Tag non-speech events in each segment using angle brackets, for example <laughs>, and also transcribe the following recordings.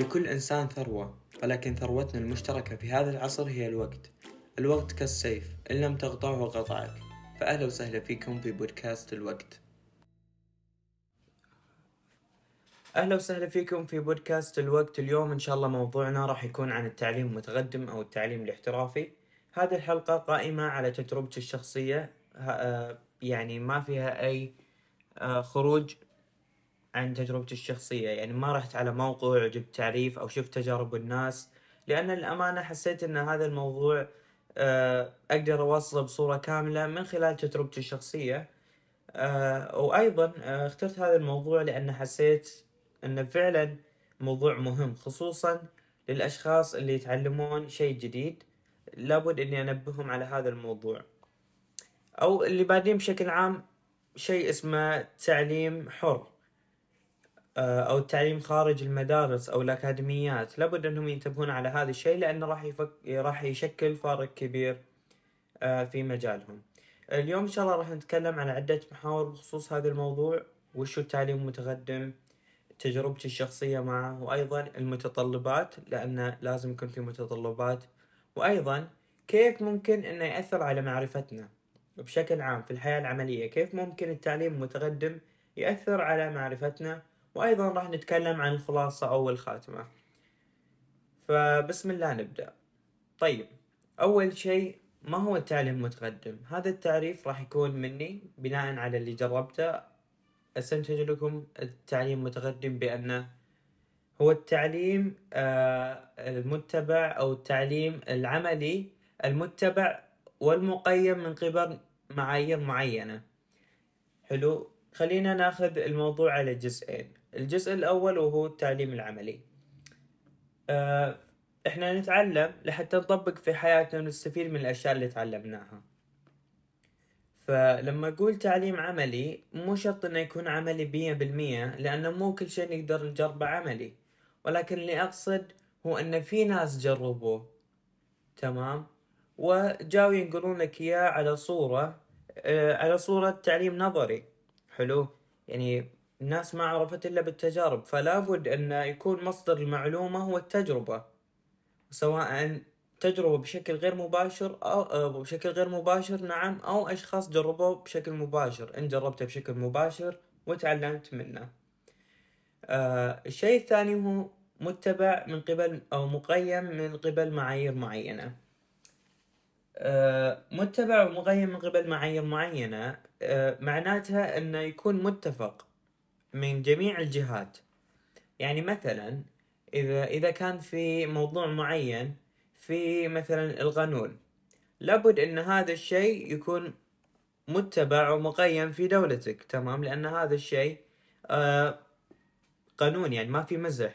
لكل إنسان ثروة ولكن ثروتنا المشتركة في هذا العصر هي الوقت. الوقت كالسيف إن لم تقطعه قطعك. فأهلا وسهلا فيكم في بودكاست الوقت. أهلا وسهلا فيكم في بودكاست الوقت. اليوم إن شاء الله موضوعنا راح يكون عن التعليم المتقدم أو التعليم الاحترافي. هذه الحلقة قائمة على تجربتي الشخصية آه، يعني ما فيها أي آه، خروج عن تجربتي الشخصية. يعني ما رحت على موقع جبت تعريف أو شفت تجارب الناس لأن الأمانة حسيت أن هذا الموضوع آه، أقدر أوصله بصورة كاملة من خلال تجربتي الشخصية. آه، وأيضا آه، اخترت هذا الموضوع لأن حسيت أنه فعلا موضوع مهم خصوصا للأشخاص اللي يتعلمون شيء جديد. لابد أني أنبههم على هذا الموضوع. أو اللي بادين بشكل عام شيء اسمه تعليم حر. أو التعليم خارج المدارس أو الأكاديميات. لابد أنهم ينتبهون على هذا الشيء لأنه راح يفك... راح يشكل فارق كبير آه، في مجالهم. اليوم إن شاء الله راح نتكلم عن عدة محاور بخصوص هذا الموضوع. وشو التعليم المتقدم؟ تجربتي الشخصية معه وأيضا المتطلبات لأن لازم يكون في متطلبات. وأيضا كيف ممكن أنه يأثر على معرفتنا بشكل عام في الحياة العملية؟ كيف ممكن التعليم المتقدم يأثر على معرفتنا وأيضا راح نتكلم عن الخلاصة أو الخاتمة فبسم الله نبدأ. طيب أول شيء ما هو التعليم المتقدم؟ هذا التعريف راح يكون مني بناء على اللي جربته. أستنتج لكم التعليم المتقدم بأنه هو التعليم آه، المتبع أو التعليم العملي المتبع والمقيم من قبل معايير معينة. حلو؟ خلينا ناخذ الموضوع على جزئين. الجزء الأول وهو التعليم العملي. آه، إحنا نتعلم لحتى نطبق في حياتنا ونستفيد من الأشياء اللي تعلمناها. فلما أقول تعليم عملي مو شرط إنه يكون عملي مية بالمية لأنه مو كل شيء نقدر نجربه عملي. ولكن اللي أقصد هو إن في ناس جربوه. تمام؟ وجاوا ينقلون لك إياه على صورة آه، على صورة تعليم نظري. حلو؟ يعني الناس ما عرفت إلا بالتجارب فلا بد أن يكون مصدر المعلومة هو التجربة سواء تجربة بشكل غير مباشر أو بشكل غير مباشر نعم أو أشخاص جربوه بشكل مباشر أنت جربته بشكل مباشر وتعلمت منه. آه الشيء الثاني هو متبع من قبل أو مقيم من قبل معايير معينة. آه متبع ومقيم من قبل معايير معينة آه معناتها أنه يكون متفق من جميع الجهات. يعني مثلا إذا إذا كان في موضوع معين في مثلا القانون لابد أن هذا الشيء يكون متبع ومقيم في دولتك تمام؟ لأن هذا الشيء آه قانون يعني ما في مزح.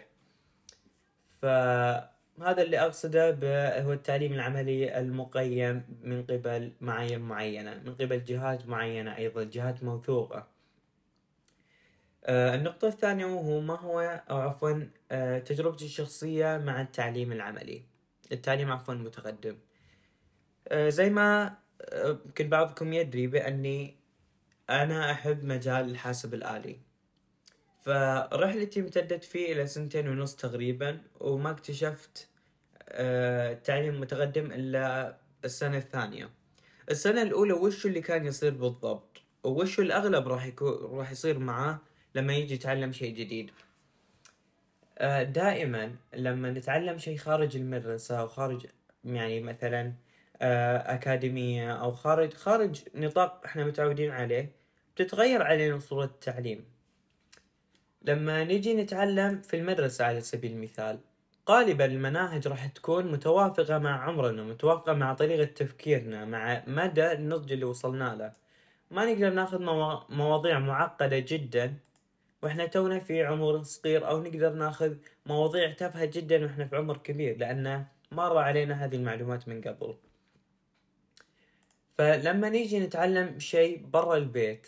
فهذا اللي أقصده هو التعليم العملي المقيم من قبل معايير معينة من قبل جهات معينة أيضا جهات موثوقة. آه، النقطة الثانية وهو ما هو أو عفوا آه، تجربتي الشخصية مع التعليم العملي. التعليم عفوا المتقدم آه، زي ما يمكن بعضكم يدري بأني أنا أحب مجال الحاسب الآلي. فرحلتي امتدت فيه إلى سنتين ونص تقريبا وما اكتشفت التعليم المتقدم إلا السنة الثانية. السنة الأولى وش اللي كان يصير بالضبط؟ وش الأغلب راح يكون راح يصير معاه لما يجي يتعلم شيء جديد؟ آه، دائما لما نتعلم شيء خارج المدرسة أو خارج يعني مثلا آه، أكاديمية أو خارج خارج نطاق إحنا متعودين عليه بتتغير علينا صورة التعليم. لما نجي نتعلم في المدرسة على سبيل المثال غالبا المناهج راح تكون متوافقة مع عمرنا متوافقة مع طريقة تفكيرنا مع مدى النضج اللي وصلنا له. ما نقدر ناخذ مواضيع معقدة جدا وإحنا تونا في عمر صغير أو نقدر ناخذ مواضيع تافهة جدا وإحنا في عمر كبير لأن مر علينا هذه المعلومات من قبل. فلما نيجي نتعلم شيء برا البيت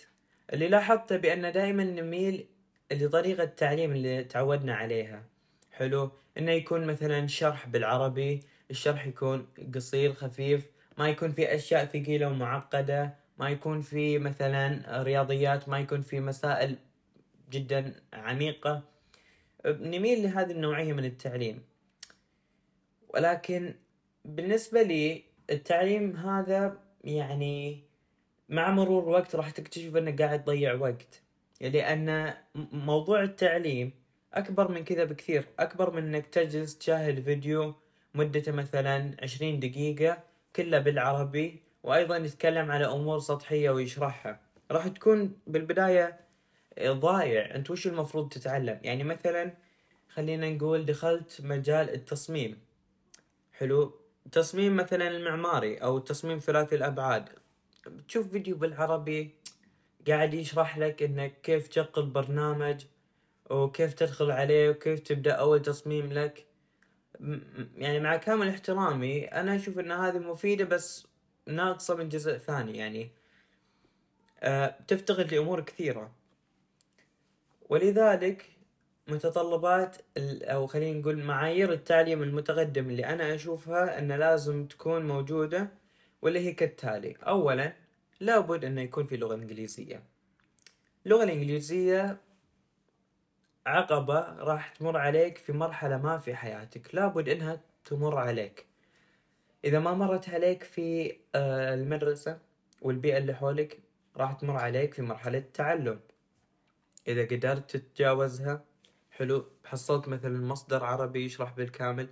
اللي لاحظته بان دائما نميل لطريقة التعليم اللي تعودنا عليها. حلو. إنه يكون مثلا شرح بالعربي الشرح يكون قصير خفيف ما يكون في أشياء ثقيلة ومعقدة ما يكون في مثلا رياضيات ما يكون في مسائل جدا عميقة. نميل لهذه النوعية من التعليم. ولكن بالنسبة لي التعليم هذا يعني مع مرور الوقت راح تكتشف انك قاعد تضيع وقت. لأن موضوع التعليم أكبر من كذا بكثير. أكبر من إنك تجلس تشاهد فيديو مدته مثلا عشرين دقيقة كله بالعربي وأيضا يتكلم على أمور سطحية ويشرحها. راح تكون بالبداية ضايع. أنت وش المفروض تتعلم؟ يعني مثلا خلينا نقول دخلت مجال التصميم. حلو. تصميم مثلا المعماري أو تصميم ثلاثي الأبعاد. تشوف فيديو بالعربي قاعد يشرح لك إنك كيف تشغل برنامج وكيف تدخل عليه وكيف تبدأ أول تصميم لك. يعني مع كامل احترامي أنا أشوف إن هذه مفيدة بس ناقصة من جزء ثاني يعني أه تفتقد لأمور كثيرة. ولذلك متطلبات أو خلينا نقول معايير التعليم المتقدم اللي أنا أشوفها إن لازم تكون موجودة واللي هي كالتالي. اولا لابد إنه يكون في لغة إنجليزية. اللغة الإنجليزية عقبة راح تمر عليك في مرحلة ما في حياتك. لابد إنها تمر عليك. إذا ما مرت عليك في آه، المدرسة والبيئة اللي حولك راح تمر عليك في مرحلة التعلم. إذا قدرت تتجاوزها حلو حصلت مثلا مصدر عربي يشرح بالكامل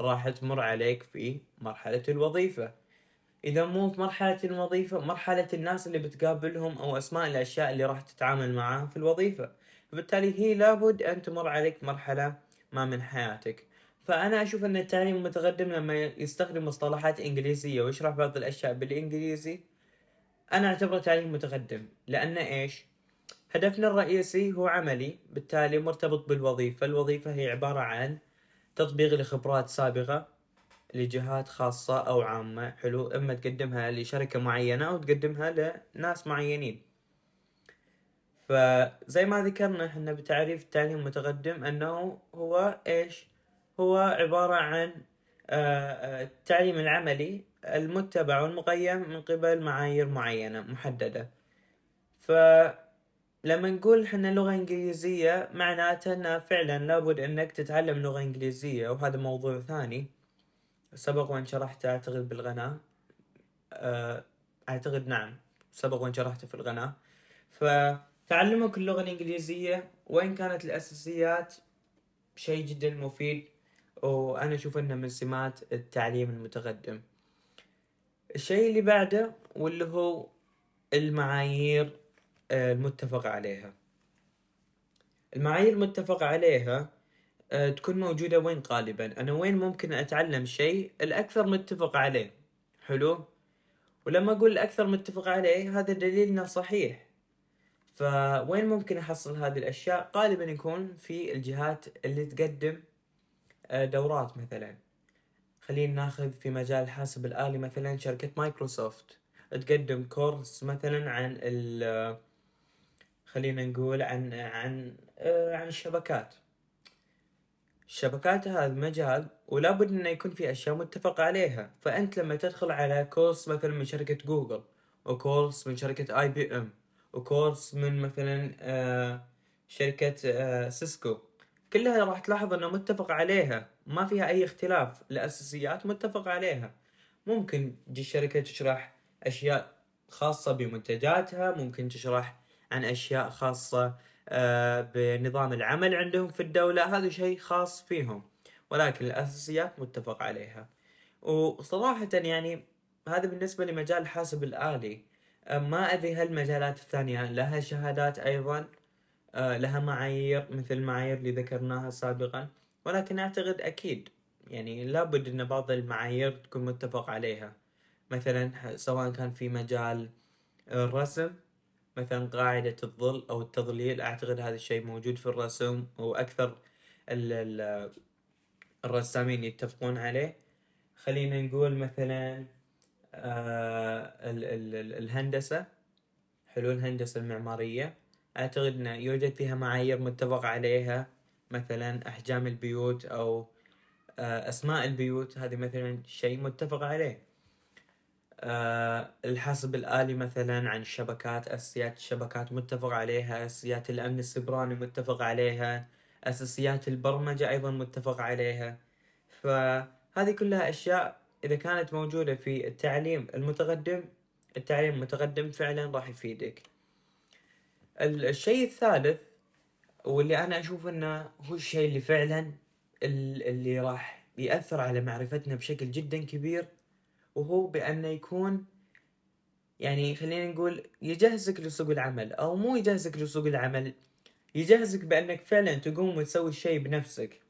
راح تمر عليك في مرحلة الوظيفة. إذا مو في مرحلة الوظيفة مرحلة الناس اللي بتقابلهم أو أسماء الأشياء اللي راح تتعامل معاها في الوظيفة. فبالتالي هي لابد أن تمر عليك مرحلة ما من حياتك. فأنا أشوف أن التعليم المتقدم لما يستخدم مصطلحات إنجليزية ويشرح بعض الأشياء بالإنجليزي أنا أعتبره تعليم متقدم. لأن إيش؟ هدفنا الرئيسي هو عملي بالتالي مرتبط بالوظيفة. الوظيفة هي عبارة عن تطبيق لخبرات سابقة لجهات خاصة أو عامة حلو إما تقدمها لشركة معينة أو تقدمها لناس معينين. فزي ما ذكرنا إحنا بتعريف التعليم المتقدم أنه هو إيش؟ هو عبارة عن آه، آه، التعليم العملي المتبع والمقيم من قبل معايير معينة محددة. ف لما نقول إحنا لغة إنجليزية معناته إنه فعلا لابد إنك تتعلم لغة إنجليزية وهذا موضوع ثاني. سبق وإن شرحت أعتقد بالغناء. آه، أعتقد نعم سبق وإن شرحته في الغناء. فتعلمك اللغة الإنجليزية وإن كانت الأساسيات شيء جدا مفيد وأنا أشوف إنه من سمات التعليم المتقدم. الشيء اللي بعده واللي هو المعايير آه، المتفق عليها. المعايير المتفق عليها آه، تكون موجودة وين غالبا؟ أنا وين ممكن أتعلم شيء الأكثر متفق عليه؟ حلو. ولما أقول الأكثر متفق عليه هذا دليل إنه صحيح. فوين ممكن أحصل هذه الأشياء؟ غالبا يكون في الجهات اللي تقدم آه، دورات مثلا. خلينا ناخذ في مجال الحاسب الآلي مثلا شركة مايكروسوفت. تقدم كورس مثلا عن ال خلينا نقول عن عن آه، عن الشبكات. الشبكات هذا مجال ولابد إنه يكون في أشياء متفق عليها. فأنت لما تدخل على كورس مثلا من شركة جوجل وكورس من شركة IBM وكورس من مثلا آه، شركة آه، سيسكو. كلها راح تلاحظ إنه متفق عليها. ما فيها أي اختلاف. الأساسيات متفق عليها. ممكن تجي الشركة تشرح أشياء خاصة بمنتجاتها. ممكن تشرح عن أشياء خاصة آه، بنظام العمل عندهم في الدولة. هذا شيء خاص فيهم. ولكن الأساسيات متفق عليها. وصراحة يعني هذا بالنسبة لمجال الحاسب الآلي. ما أدري هل المجالات الثانية لها شهادات أيضا آه، لها معايير مثل المعايير اللي ذكرناها سابقا. ولكن أعتقد أكيد يعني لابد أن بعض المعايير تكون متفق عليها. مثلا سواء كان في مجال الرسم مثلا قاعدة الظل أو التظليل أعتقد هذا الشيء موجود في الرسم وأكثر الرسامين يتفقون عليه. خلينا نقول مثلا آه الهندسة حلو الهندسة المعمارية. أعتقد أنه يوجد فيها معايير متفق عليها مثلا أحجام البيوت أو آه أسماء البيوت. هذه مثلا شيء متفق عليه. آه الحاسب الآلي مثلا عن الشبكات أساسيات الشبكات متفق عليها أساسيات الأمن السبراني متفق عليها أساسيات البرمجة أيضا متفق عليها. فهذه كلها أشياء إذا كانت موجودة في التعليم المتقدم التعليم المتقدم فعلا راح يفيدك. الشيء الثالث واللي أنا أشوف أنه هو الشيء اللي فعلا اللي راح يأثر على معرفتنا بشكل جدا كبير وهو بأنه يكون يعني خلينا نقول يجهزك لسوق العمل أو مو يجهزك لسوق العمل يجهزك بأنك فعلا تقوم وتسوي الشيء بنفسك.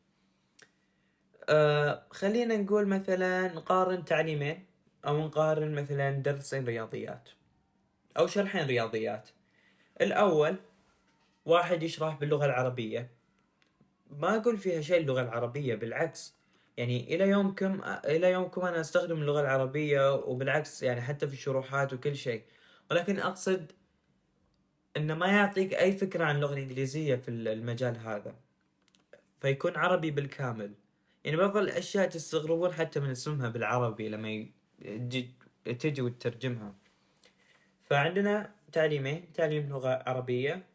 آه خلينا نقول مثلا نقارن تعليمين أو نقارن مثلا درسين رياضيات أو شرحين رياضيات. الأول واحد يشرح باللغة العربية. ما أقول فيها شيء اللغة العربية بالعكس. يعني إلى يومكم إلى يومكم أنا أستخدم اللغة العربية وبالعكس يعني حتى في الشروحات وكل شيء. ولكن أقصد إنه ما يعطيك أي فكرة عن اللغة الإنجليزية في المجال هذا. فيكون عربي بالكامل. يعني بعض الأشياء تستغربون حتى من اسمها بالعربي لما تجي وتترجمها. فعندنا تعليمين تعليم لغة عربية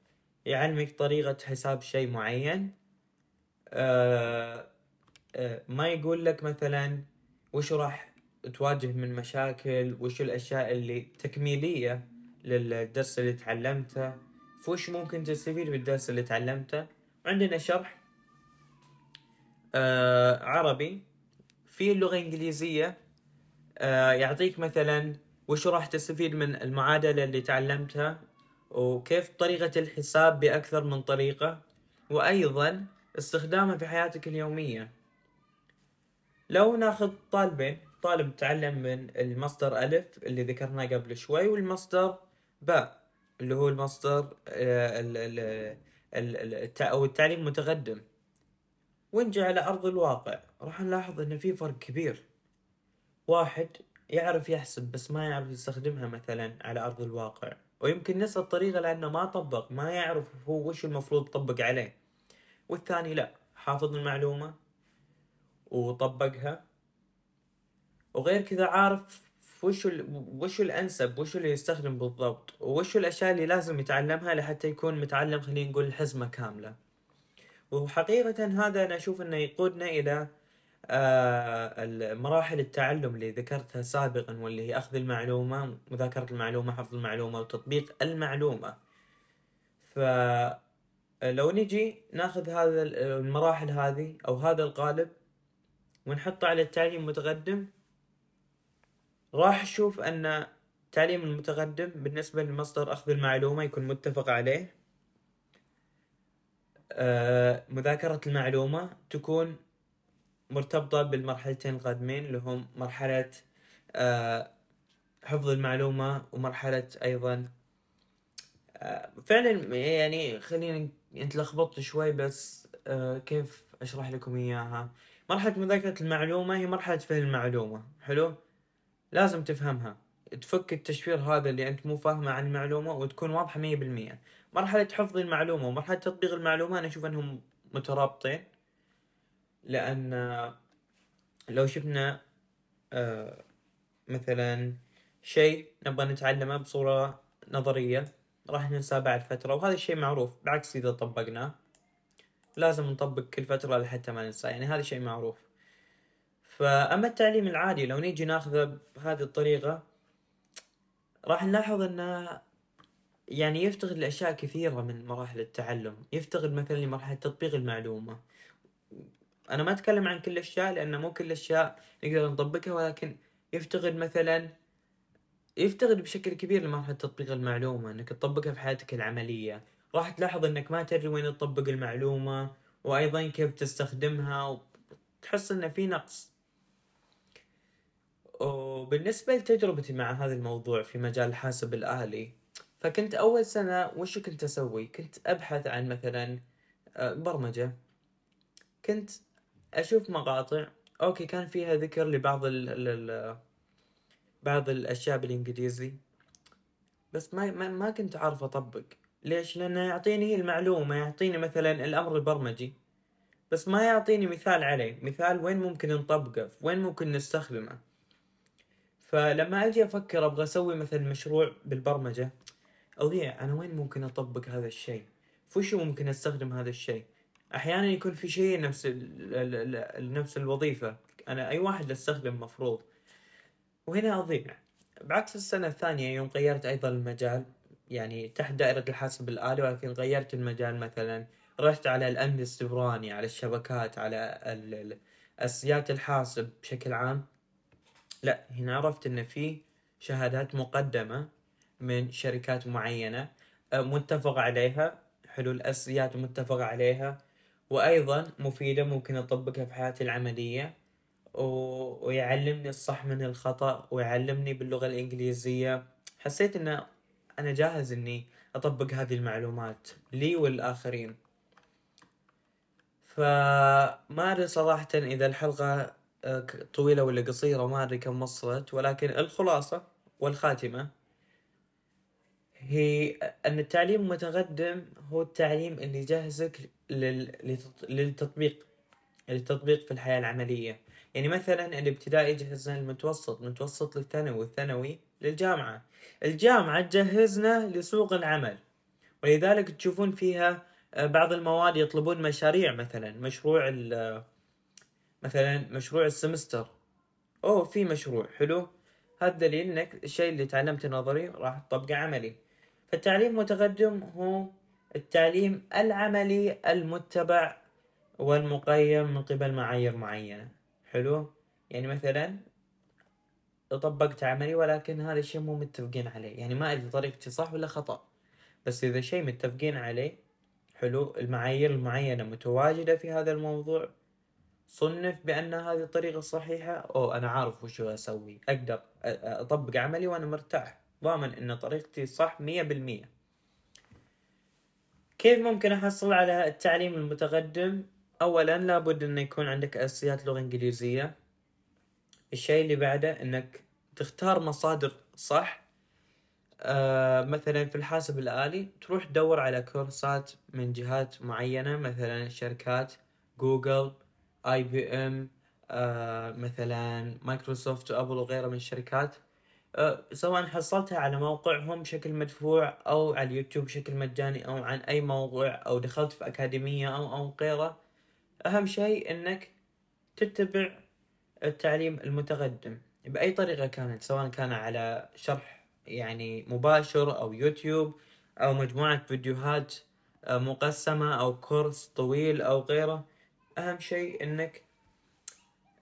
يعلمك طريقة حساب شيء معين آه آه ما يقول لك مثلا وش راح تواجه من مشاكل وش الأشياء اللي تكميلية للدرس اللي تعلمته فوش ممكن تستفيد بالدرس اللي تعلمته. عندنا شرح آه عربي في اللغة الإنجليزية آه يعطيك مثلا وش راح تستفيد من المعادلة اللي تعلمتها وكيف طريقة الحساب بأكثر من طريقة وأيضا استخدامها في حياتك اليومية. لو ناخذ طالبين طالب تعلم من المصدر ألف اللي ذكرناه قبل شوي والمصدر باء اللي هو المصدر آه، أو التعليم المتقدم ونجي على أرض الواقع. راح نلاحظ إن في فرق كبير. واحد يعرف يحسب بس ما يعرف يستخدمها مثلا على أرض الواقع. ويمكن نفس الطريقة لأنه ما طبق ما يعرف هو وش المفروض يطبق عليه. والثاني لا حافظ المعلومة وطبقها. وغير كذا عارف وش وش الأنسب وش اللي يستخدم بالضبط وش الأشياء اللي لازم يتعلمها لحتى يكون متعلم خلينا نقول الحزمة كاملة. وحقيقة هذا أنا أشوف إنه يقودنا إلى آه مراحل التعلم اللي ذكرتها سابقا واللي هي أخذ المعلومة مذاكرة المعلومة حفظ المعلومة وتطبيق المعلومة. فلو نجي ناخذ هذا المراحل هذه أو هذا القالب ونحطه على التعليم المتقدم راح أشوف أن التعليم المتقدم بالنسبة لمصدر أخذ المعلومة يكون متفق عليه. مذاكرة المعلومة تكون مرتبطة بالمرحلتين القادمين اللي هم مرحلة آه حفظ المعلومة ومرحلة أيضا. آه فعلا يعني خلينا انت لخبطت شوي بس آه كيف أشرح لكم إياها. مرحلة مذاكرة المعلومة هي مرحلة فهم المعلومة حلو؟ لازم تفهمها. تفك التشفير هذا اللي أنت مو فاهمة عن المعلومة وتكون مية بالمية. مرحلة حفظ المعلومة ومرحلة تطبيق المعلومة أنا أشوف أنهم مترابطين لأن لو شفنا آه مثلا شيء نبغى نتعلمه بصورة نظرية راح ننساه بعد فترة وهذا الشيء معروف بالعكس إذا طبقناه. لازم نطبق كل فترة لحتى ما ننسى يعني هذا شيء معروف. فأما التعليم العادي لو نيجي ناخذه بهذه الطريقة راح نلاحظ إنه يعني يفتقد لأشياء كثيرة من مراحل التعلم. يفتقد مثلا لمرحلة تطبيق المعلومة. أنا ما أتكلم عن كل الأشياء لأن مو كل الأشياء نقدر نطبقها ولكن يفتقد مثلا يفتقد بشكل كبير لمرحلة تطبيق المعلومة إنك تطبقها في حياتك العملية. راح تلاحظ إنك ما تدري وين تطبق المعلومة وأيضا كيف تستخدمها وتحس انه في نقص. وبالنسبة لتجربتي مع هذا الموضوع في مجال الحاسب الآلي فكنت أول سنة وش كنت أسوي؟ كنت أبحث عن مثلا آه، برمجة. كنت أشوف مقاطع. أوكي كان فيها ذكر لبعض ال ال بعض الأشياء بالإنجليزي. بس ما ما, ما كنت عارف أطبق. ليش؟ لأنه يعطيني المعلومة يعطيني مثلا الأمر البرمجي. بس ما يعطيني مثال عليه. مثال وين ممكن نطبقه وين ممكن نستخدمه. فلما أجي أفكر أبغى أسوي مثلا مشروع بالبرمجة أضيع أنا وين ممكن أطبق هذا الشيء؟ فوش ممكن أستخدم هذا الشيء؟ أحيانا يكون في شيء نفس نفس الوظيفة أنا أي واحد أستخدم مفروض. وهنا أضيع. بعكس السنة الثانية يوم غيرت أيضا المجال يعني تحت دائرة الحاسب الآلي ولكن غيرت المجال مثلا. رحت على الأمن السبراني على الشبكات على أساسيات الحاسب بشكل عام. لا هنا عرفت إن في شهادات مقدمة من شركات معينة آه، متفق عليها حلو الأساسيات متفق عليها وأيضا مفيدة ممكن أطبقها في حياتي العملية و... ويعلمني الصح من الخطأ ويعلمني باللغة الإنجليزية. حسيت إن أنا جاهز إني أطبق هذه المعلومات لي والآخرين. فما أدري صراحة إذا الحلقة طويلة ولا قصيرة ما أدري كم وصلت ولكن الخلاصة والخاتمة هي أن التعليم المتقدم هو التعليم اللي يجهزك للتطبيق للتطبيق في الحياة العملية. يعني مثلا الابتدائي يجهزنا للمتوسط متوسط للثانوي والثانوي للجامعة. الجامعة تجهزنا لسوق العمل ولذلك تشوفون فيها آه، بعض المواد يطلبون مشاريع مثلا مشروع مثلا مشروع السمستر. أوه في مشروع حلو. هذا دليل إنك الشيء اللي تعلمته نظري راح تطبقه عملي. فالتعليم المتقدم هو التعليم العملي المتبع والمقيم من قبل معايير معينة. حلو؟ يعني مثلا طبقت عملي ولكن هذا الشيء مو متفقين عليه. يعني ما أدري طريقتي صح ولا خطأ. بس إذا شيء متفقين عليه حلو المعايير المعينة متواجدة في هذا الموضوع. صنف بأن هذه الطريقة الصحيحة أو أنا عارف وش أسوي. أقدر أطبق عملي وأنا مرتاح. ضامن أن طريقتي صح مية بالمية. كيف ممكن أحصل على التعليم المتقدم؟ أولا لابد أن يكون عندك أساسيات لغة إنجليزية. الشيء اللي بعده أنك تختار مصادر صح. آه مثلا في الحاسب الآلي تروح تدور على كورسات من جهات معينة مثلا شركات جوجل آي بي إم مثلا مايكروسوفت وأبل وغيرها من الشركات آه سواء حصلتها على موقعهم بشكل مدفوع أو على اليوتيوب بشكل مجاني أو عن أي موضوع أو دخلت في أكاديمية أو أو غيره أهم شيء إنك تتبع التعليم المتقدم بأي طريقة كانت سواء كان على شرح يعني مباشر أو يوتيوب أو مجموعة فيديوهات آه، مقسمة أو كورس طويل أو غيره. أهم شيء إنك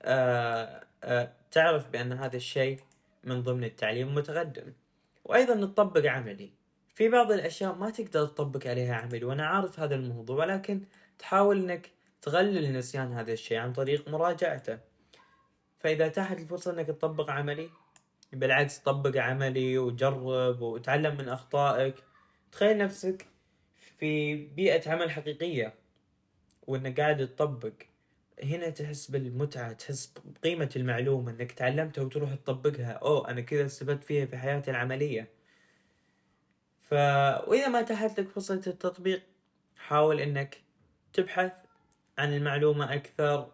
آه آه تعرف بأن هذا الشيء من ضمن التعليم المتقدم وأيضا نطبق عملي. في بعض الأشياء ما تقدر تطبق عليها عملي وأنا عارف هذا الموضوع ولكن تحاول إنك تقلل نسيان هذا الشيء عن طريق مراجعته. فإذا اتاحت الفرصة إنك تطبق عملي بالعكس طبق عملي وجرب وتعلم من أخطائك. تخيل نفسك في بيئة عمل حقيقية. وانك قاعد تطبق هنا تحس بالمتعة تحس بقيمة المعلومة إنك تعلمتها وتروح تطبقها. أوه أنا كذا استفدت فيها في حياتي العملية. ف وإذا ما اتاحت لك فرصة التطبيق حاول إنك تبحث عن المعلومة أكثر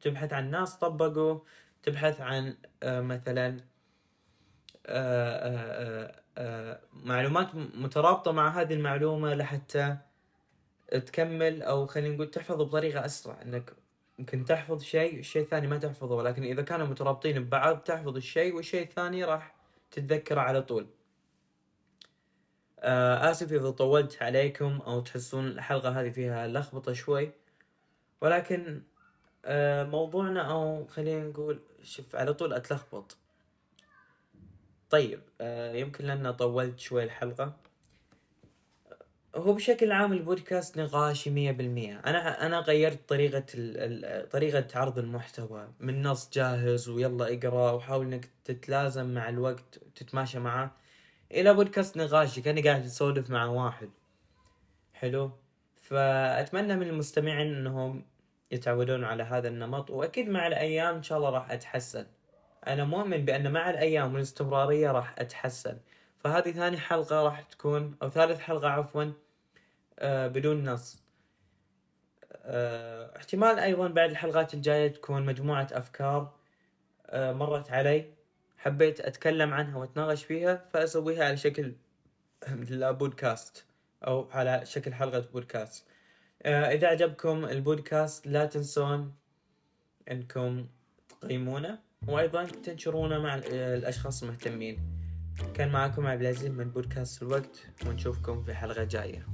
تبحث عن ناس طبقوا تبحث عن آه، مثلا آه، آه، معلومات مترابطة مع هذه المعلومة لحتى تكمل أو خلينا نقول تحفظ بطريقة أسرع إنك ممكن تحفظ شيء الشيء الثاني ما تحفظه. ولكن إذا كانوا مترابطين ببعض تحفظ الشيء والشيء الثاني راح تتذكره على طول. آه آسف إذا طولت عليكم أو تحسون الحلقة هذه فيها لخبطة شوي. ولكن آه موضوعنا أو خلينا نقول شوف على طول أتلخبط. طيب آه يمكن لأن طولت شوي الحلقة. هو بشكل عام البودكاست نقاشي مية بالمية. أنا أنا غيرت طريقة ال... طريقة عرض المحتوى. من نص جاهز ويلا اقرأ وحاول إنك تتلازم مع الوقت تتماشى معه إلى بودكاست نقاشي كأني قاعد أسولف مع واحد. حلو؟ فأتمنى من المستمعين أنهم يتعودون على هذا النمط وأكيد مع الأيام إن شاء الله راح أتحسن. أنا مؤمن بأن مع الأيام والاستمرارية راح أتحسن. فهذه ثاني حلقة راح تكون أو ثالث حلقة عفوا بدون نص. آه احتمال أيضا بعد الحلقات الجاية تكون مجموعة أفكار آه مرت علي حبيت أتكلم عنها وأتناقش فيها فأسويها على شكل <laughs> مثل بودكاست أو على شكل حلقة بودكاست آه، إذا عجبكم البودكاست لا تنسون أنكم تقيمونه وأيضا تنشرونه مع الأشخاص المهتمين. كان معكم عبد العزيز من بودكاست الوقت ونشوفكم في حلقة جاية.